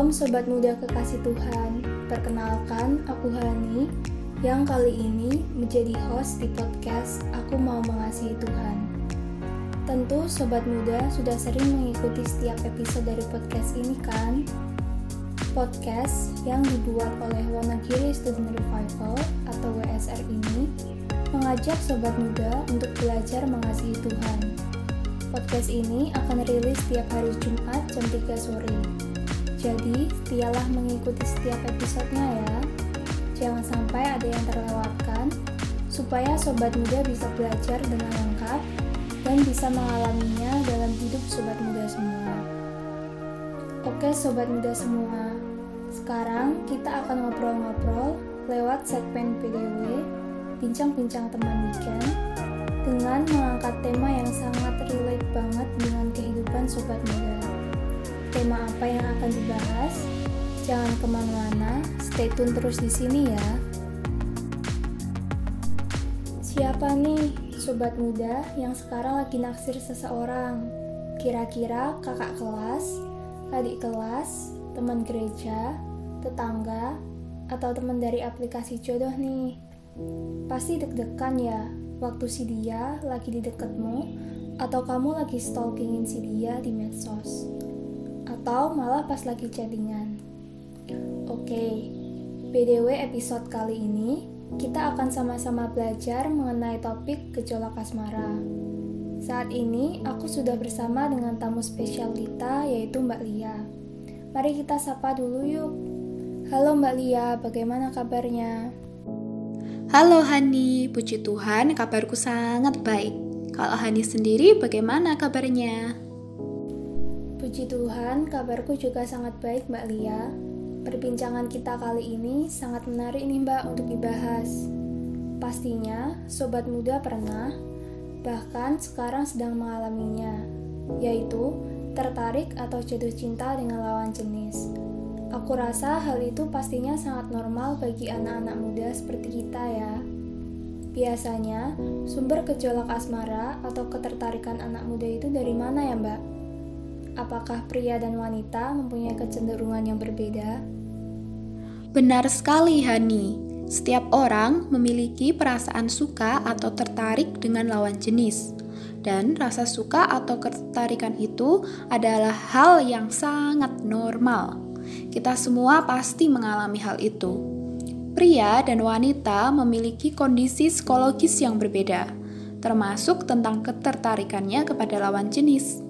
Shalom Sobat Muda Kekasih Tuhan Perkenalkan, aku Hani Yang kali ini menjadi host di podcast Aku Mau Mengasihi Tuhan Tentu Sobat Muda sudah sering mengikuti setiap episode dari podcast ini kan? Podcast yang dibuat oleh Wonogiri Student Revival atau WSR ini mengajak Sobat Muda untuk belajar mengasihi Tuhan Podcast ini akan rilis setiap hari Jumat jam 3 sore. Jadi, setialah mengikuti setiap episodenya ya. Jangan sampai ada yang terlewatkan, supaya sobat muda bisa belajar dengan lengkap dan bisa mengalaminya dalam hidup sobat muda semua. Oke sobat muda semua, sekarang kita akan ngobrol-ngobrol lewat segmen PDW, bincang-bincang teman weekend, dengan mengangkat tema yang sangat relate banget dengan kehidupan sobat muda tema apa yang akan dibahas. Jangan ke mana-mana, stay tune terus di sini ya. Siapa nih sobat muda yang sekarang lagi naksir seseorang? Kira-kira kakak kelas, adik kelas, teman gereja, tetangga, atau teman dari aplikasi jodoh nih? Pasti deg-degan ya waktu si dia lagi di deketmu atau kamu lagi stalkingin si dia di medsos atau malah pas lagi chattingan. Oke, BDW episode kali ini kita akan sama-sama belajar mengenai topik gejolak asmara. Saat ini aku sudah bersama dengan tamu spesial kita yaitu Mbak Lia. Mari kita sapa dulu yuk. Halo Mbak Lia, bagaimana kabarnya? Halo Hani, puji Tuhan kabarku sangat baik. Kalau Hani sendiri bagaimana kabarnya? Puji Tuhan, kabarku juga sangat baik Mbak Lia. Perbincangan kita kali ini sangat menarik nih Mbak untuk dibahas. Pastinya, sobat muda pernah, bahkan sekarang sedang mengalaminya, yaitu tertarik atau jatuh cinta dengan lawan jenis. Aku rasa hal itu pastinya sangat normal bagi anak-anak muda seperti kita ya. Biasanya, sumber gejolak asmara atau ketertarikan anak muda itu dari mana ya Mbak? Apakah pria dan wanita mempunyai kecenderungan yang berbeda? Benar sekali, Hani. Setiap orang memiliki perasaan suka atau tertarik dengan lawan jenis, dan rasa suka atau ketertarikan itu adalah hal yang sangat normal. Kita semua pasti mengalami hal itu. Pria dan wanita memiliki kondisi psikologis yang berbeda, termasuk tentang ketertarikannya kepada lawan jenis.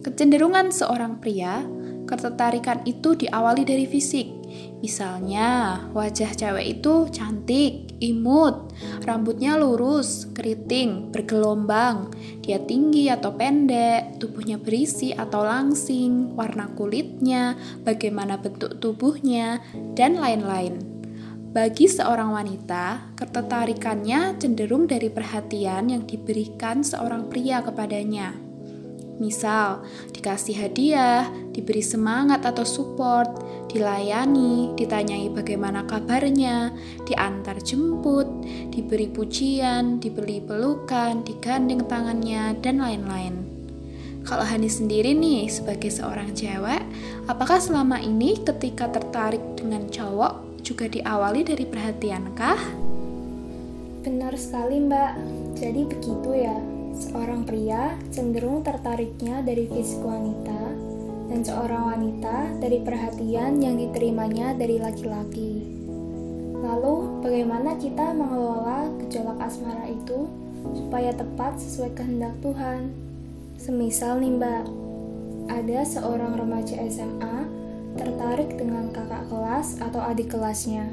Kecenderungan seorang pria, ketertarikan itu diawali dari fisik. Misalnya, wajah cewek itu cantik, imut, rambutnya lurus, keriting, bergelombang, dia tinggi atau pendek, tubuhnya berisi atau langsing, warna kulitnya, bagaimana bentuk tubuhnya, dan lain-lain. Bagi seorang wanita, ketertarikannya cenderung dari perhatian yang diberikan seorang pria kepadanya. Misal, dikasih hadiah, diberi semangat atau support, dilayani, ditanyai bagaimana kabarnya, diantar jemput, diberi pujian, dibeli pelukan, digandeng tangannya, dan lain-lain. Kalau Hani sendiri nih sebagai seorang cewek, apakah selama ini ketika tertarik dengan cowok juga diawali dari perhatian kah? Benar sekali mbak, jadi begitu ya. Seorang pria cenderung tertariknya dari fisik wanita, dan seorang wanita dari perhatian yang diterimanya dari laki-laki. Lalu, bagaimana kita mengelola gejolak asmara itu supaya tepat sesuai kehendak Tuhan? Semisal nih mbak, ada seorang remaja SMA tertarik dengan kakak kelas atau adik kelasnya.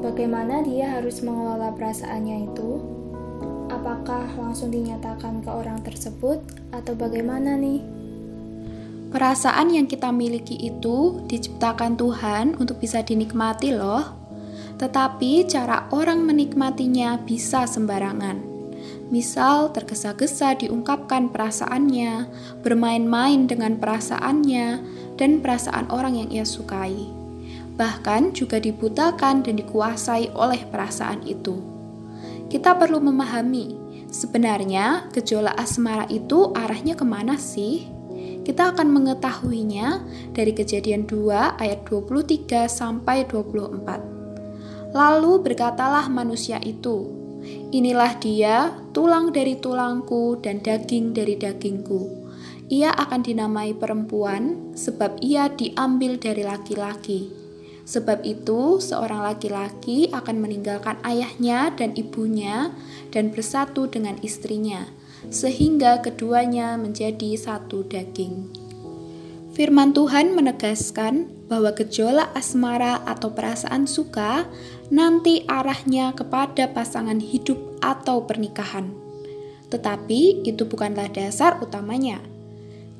Bagaimana dia harus mengelola perasaannya itu? Apakah langsung dinyatakan ke orang tersebut atau bagaimana nih? Perasaan yang kita miliki itu diciptakan Tuhan untuk bisa dinikmati loh. Tetapi cara orang menikmatinya bisa sembarangan. Misal tergesa-gesa diungkapkan perasaannya, bermain-main dengan perasaannya, dan perasaan orang yang ia sukai. Bahkan juga dibutakan dan dikuasai oleh perasaan itu kita perlu memahami sebenarnya gejolak asmara itu arahnya ke mana sih? Kita akan mengetahuinya dari kejadian 2 ayat 23 sampai 24. Lalu berkatalah manusia itu, Inilah dia, tulang dari tulangku dan daging dari dagingku. Ia akan dinamai perempuan sebab ia diambil dari laki-laki. Sebab itu, seorang laki-laki akan meninggalkan ayahnya dan ibunya dan bersatu dengan istrinya, sehingga keduanya menjadi satu daging. Firman Tuhan menegaskan bahwa gejolak asmara atau perasaan suka nanti arahnya kepada pasangan hidup atau pernikahan. Tetapi itu bukanlah dasar utamanya.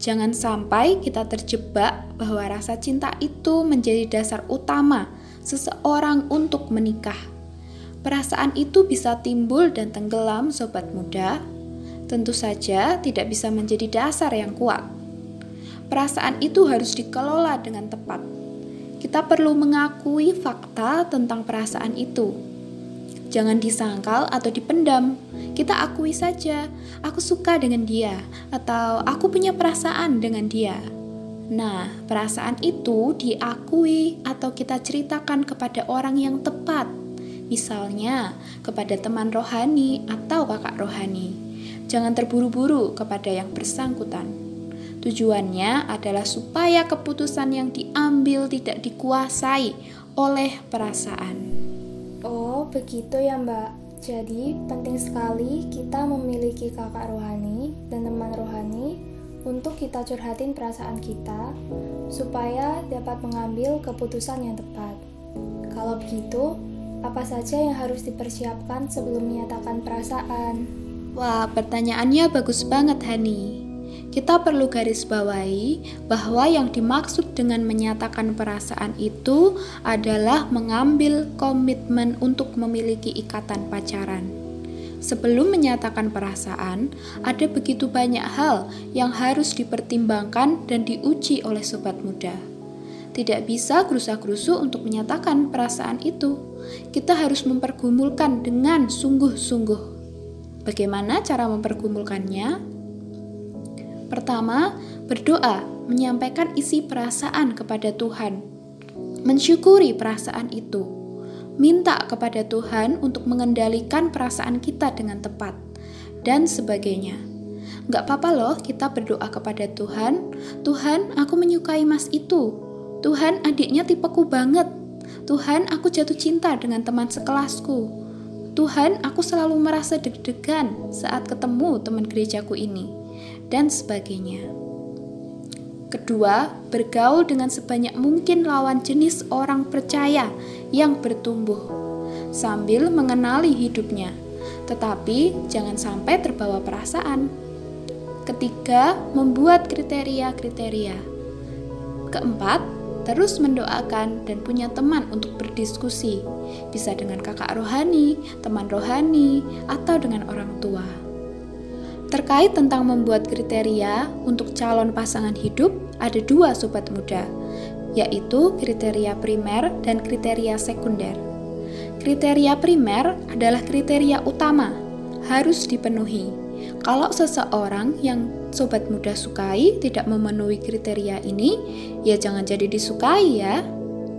Jangan sampai kita terjebak bahwa rasa cinta itu menjadi dasar utama seseorang untuk menikah. Perasaan itu bisa timbul dan tenggelam, sobat muda. Tentu saja tidak bisa menjadi dasar yang kuat perasaan itu harus dikelola dengan tepat. Kita perlu mengakui fakta tentang perasaan itu. Jangan disangkal atau dipendam. Kita akui saja, aku suka dengan dia, atau aku punya perasaan dengan dia. Nah, perasaan itu diakui atau kita ceritakan kepada orang yang tepat, misalnya kepada teman rohani atau kakak rohani. Jangan terburu-buru kepada yang bersangkutan. Tujuannya adalah supaya keputusan yang diambil tidak dikuasai oleh perasaan. Oh, begitu ya, Mbak. Jadi, penting sekali kita memiliki kakak rohani dan teman rohani untuk kita curhatin perasaan kita supaya dapat mengambil keputusan yang tepat. Kalau begitu, apa saja yang harus dipersiapkan sebelum menyatakan perasaan? Wah, pertanyaannya bagus banget, Hani kita perlu garis bawahi bahwa yang dimaksud dengan menyatakan perasaan itu adalah mengambil komitmen untuk memiliki ikatan pacaran. Sebelum menyatakan perasaan, ada begitu banyak hal yang harus dipertimbangkan dan diuji oleh sobat muda. Tidak bisa gerusa-gerusu untuk menyatakan perasaan itu. Kita harus mempergumulkan dengan sungguh-sungguh. Bagaimana cara mempergumulkannya? Pertama, berdoa, menyampaikan isi perasaan kepada Tuhan, mensyukuri perasaan itu, minta kepada Tuhan untuk mengendalikan perasaan kita dengan tepat, dan sebagainya. Gak apa-apa loh kita berdoa kepada Tuhan, Tuhan aku menyukai mas itu, Tuhan adiknya tipeku banget, Tuhan aku jatuh cinta dengan teman sekelasku, Tuhan aku selalu merasa deg-degan saat ketemu teman gerejaku ini dan sebagainya. Kedua, bergaul dengan sebanyak mungkin lawan jenis orang percaya yang bertumbuh sambil mengenali hidupnya, tetapi jangan sampai terbawa perasaan. Ketiga, membuat kriteria-kriteria. Keempat, terus mendoakan dan punya teman untuk berdiskusi, bisa dengan kakak rohani, teman rohani, atau dengan orang tua. Terkait tentang membuat kriteria untuk calon pasangan hidup, ada dua sobat muda, yaitu kriteria primer dan kriteria sekunder. Kriteria primer adalah kriteria utama, harus dipenuhi. Kalau seseorang yang sobat muda sukai tidak memenuhi kriteria ini, ya jangan jadi disukai ya.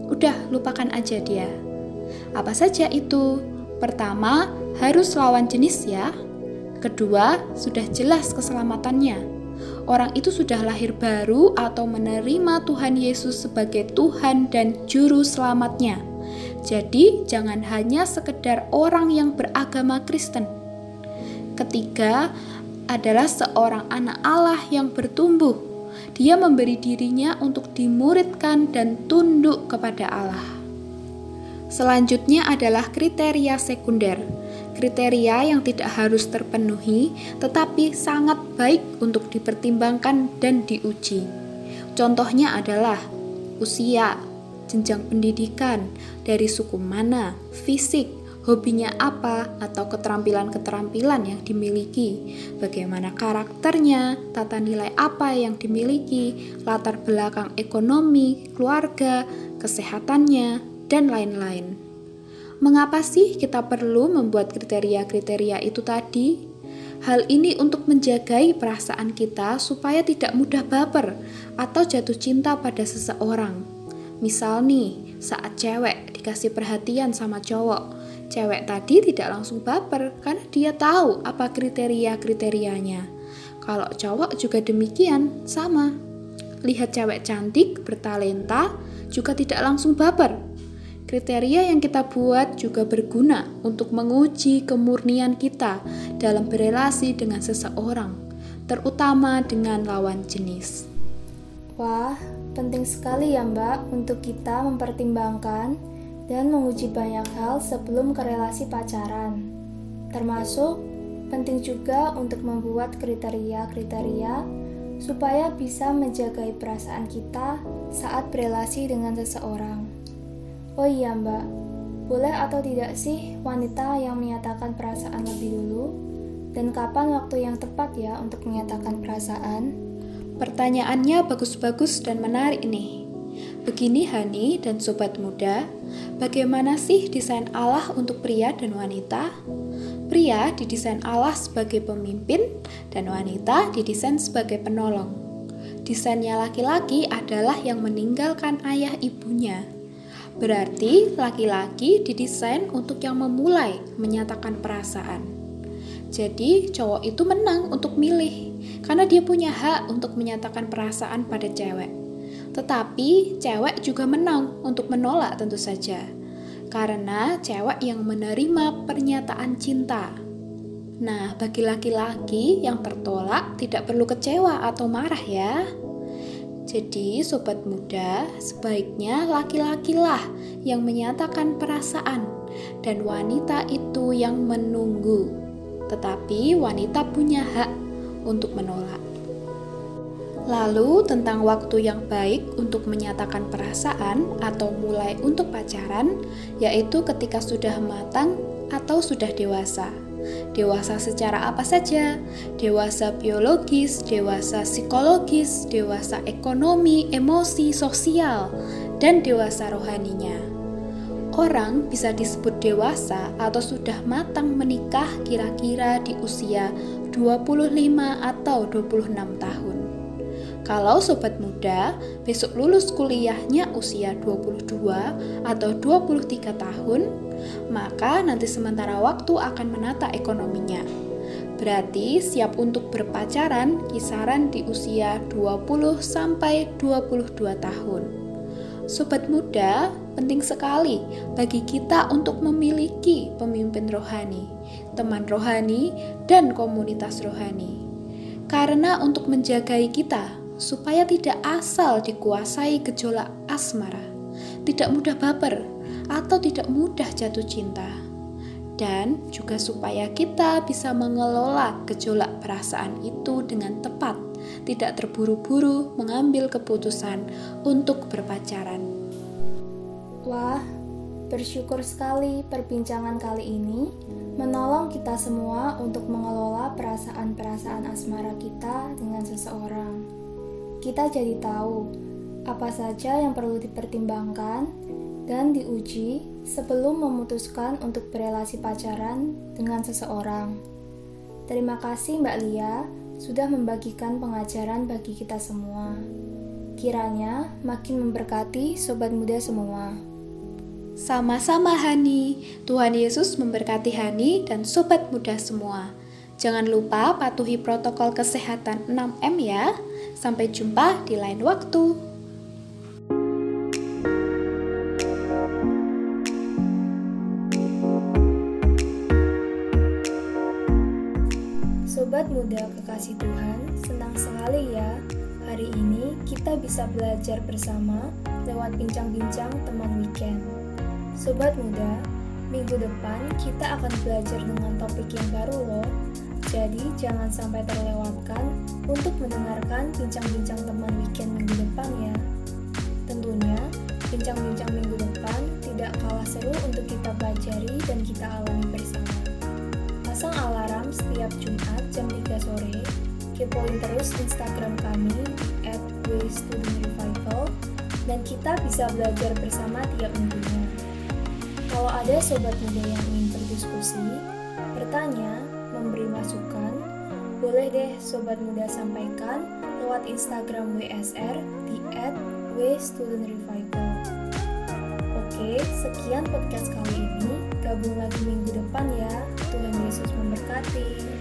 Udah, lupakan aja dia. Apa saja itu? Pertama, harus lawan jenis ya. Kedua, sudah jelas keselamatannya. Orang itu sudah lahir baru atau menerima Tuhan Yesus sebagai Tuhan dan Juru Selamatnya. Jadi, jangan hanya sekedar orang yang beragama Kristen. Ketiga, adalah seorang anak Allah yang bertumbuh. Dia memberi dirinya untuk dimuridkan dan tunduk kepada Allah. Selanjutnya adalah kriteria sekunder kriteria yang tidak harus terpenuhi, tetapi sangat baik untuk dipertimbangkan dan diuji. Contohnya adalah usia, jenjang pendidikan, dari suku mana, fisik, hobinya apa, atau keterampilan-keterampilan yang dimiliki, bagaimana karakternya, tata nilai apa yang dimiliki, latar belakang ekonomi, keluarga, kesehatannya, dan lain-lain. Mengapa sih kita perlu membuat kriteria-kriteria itu tadi? Hal ini untuk menjagai perasaan kita supaya tidak mudah baper atau jatuh cinta pada seseorang. Misal nih, saat cewek dikasih perhatian sama cowok, cewek tadi tidak langsung baper karena dia tahu apa kriteria-kriterianya. Kalau cowok juga demikian, sama. Lihat cewek cantik, bertalenta, juga tidak langsung baper. Kriteria yang kita buat juga berguna untuk menguji kemurnian kita dalam berelasi dengan seseorang, terutama dengan lawan jenis. Wah, penting sekali ya Mbak untuk kita mempertimbangkan dan menguji banyak hal sebelum ke relasi pacaran. Termasuk penting juga untuk membuat kriteria-kriteria supaya bisa menjaga perasaan kita saat berelasi dengan seseorang. Oh iya mbak, boleh atau tidak sih wanita yang menyatakan perasaan lebih dulu? Dan kapan waktu yang tepat ya untuk menyatakan perasaan? Pertanyaannya bagus-bagus dan menarik nih. Begini Hani dan sobat muda, bagaimana sih desain Allah untuk pria dan wanita? Pria didesain Allah sebagai pemimpin dan wanita didesain sebagai penolong. Desainnya laki-laki adalah yang meninggalkan ayah ibunya. Berarti laki-laki didesain untuk yang memulai menyatakan perasaan. Jadi cowok itu menang untuk milih karena dia punya hak untuk menyatakan perasaan pada cewek. Tetapi cewek juga menang untuk menolak tentu saja. Karena cewek yang menerima pernyataan cinta. Nah, bagi laki-laki yang tertolak tidak perlu kecewa atau marah ya. Jadi, sobat muda, sebaiknya laki-lakilah yang menyatakan perasaan, dan wanita itu yang menunggu. Tetapi, wanita punya hak untuk menolak. Lalu, tentang waktu yang baik untuk menyatakan perasaan atau mulai untuk pacaran, yaitu ketika sudah matang atau sudah dewasa. Dewasa secara apa saja? Dewasa biologis, dewasa psikologis, dewasa ekonomi, emosi, sosial, dan dewasa rohaninya. Orang bisa disebut dewasa atau sudah matang menikah kira-kira di usia 25 atau 26 tahun. Kalau sobat muda besok lulus kuliahnya usia 22 atau 23 tahun, maka nanti sementara waktu akan menata ekonominya. Berarti siap untuk berpacaran kisaran di usia 20 sampai 22 tahun. Sobat muda, penting sekali bagi kita untuk memiliki pemimpin rohani, teman rohani, dan komunitas rohani. Karena untuk menjagai kita supaya tidak asal dikuasai gejolak asmara, tidak mudah baper, atau tidak mudah jatuh cinta, dan juga supaya kita bisa mengelola gejolak perasaan itu dengan tepat, tidak terburu-buru mengambil keputusan untuk berpacaran. Wah, bersyukur sekali perbincangan kali ini menolong kita semua untuk mengelola perasaan-perasaan asmara kita dengan seseorang. Kita jadi tahu apa saja yang perlu dipertimbangkan dan diuji sebelum memutuskan untuk berelasi pacaran dengan seseorang. Terima kasih Mbak Lia sudah membagikan pengajaran bagi kita semua. Kiranya makin memberkati sobat muda semua. Sama-sama Hani, Tuhan Yesus memberkati Hani dan sobat muda semua. Jangan lupa patuhi protokol kesehatan 6M ya. Sampai jumpa di lain waktu. Muda kekasih Tuhan, senang sekali ya hari ini kita bisa belajar bersama lewat bincang-bincang teman weekend. Sobat muda, minggu depan kita akan belajar dengan topik yang baru loh. Jadi jangan sampai terlewatkan untuk mendengarkan bincang-bincang teman weekend minggu depan ya. Tentunya, bincang-bincang minggu depan tidak kalah seru untuk kita pelajari dan kita alami bersama. Pasang alarm setiap Jumat jam 3 sore. Kepoin terus Instagram kami di dan kita bisa belajar bersama tiap minggunya. Kalau ada sobat muda yang ingin berdiskusi, bertanya, memberi masukan, boleh deh Sobat Muda sampaikan lewat Instagram WSR di @wstudentrevival. Oke, sekian podcast kali ini. Gabung lagi minggu depan ya. Tuhan Yesus memberkati.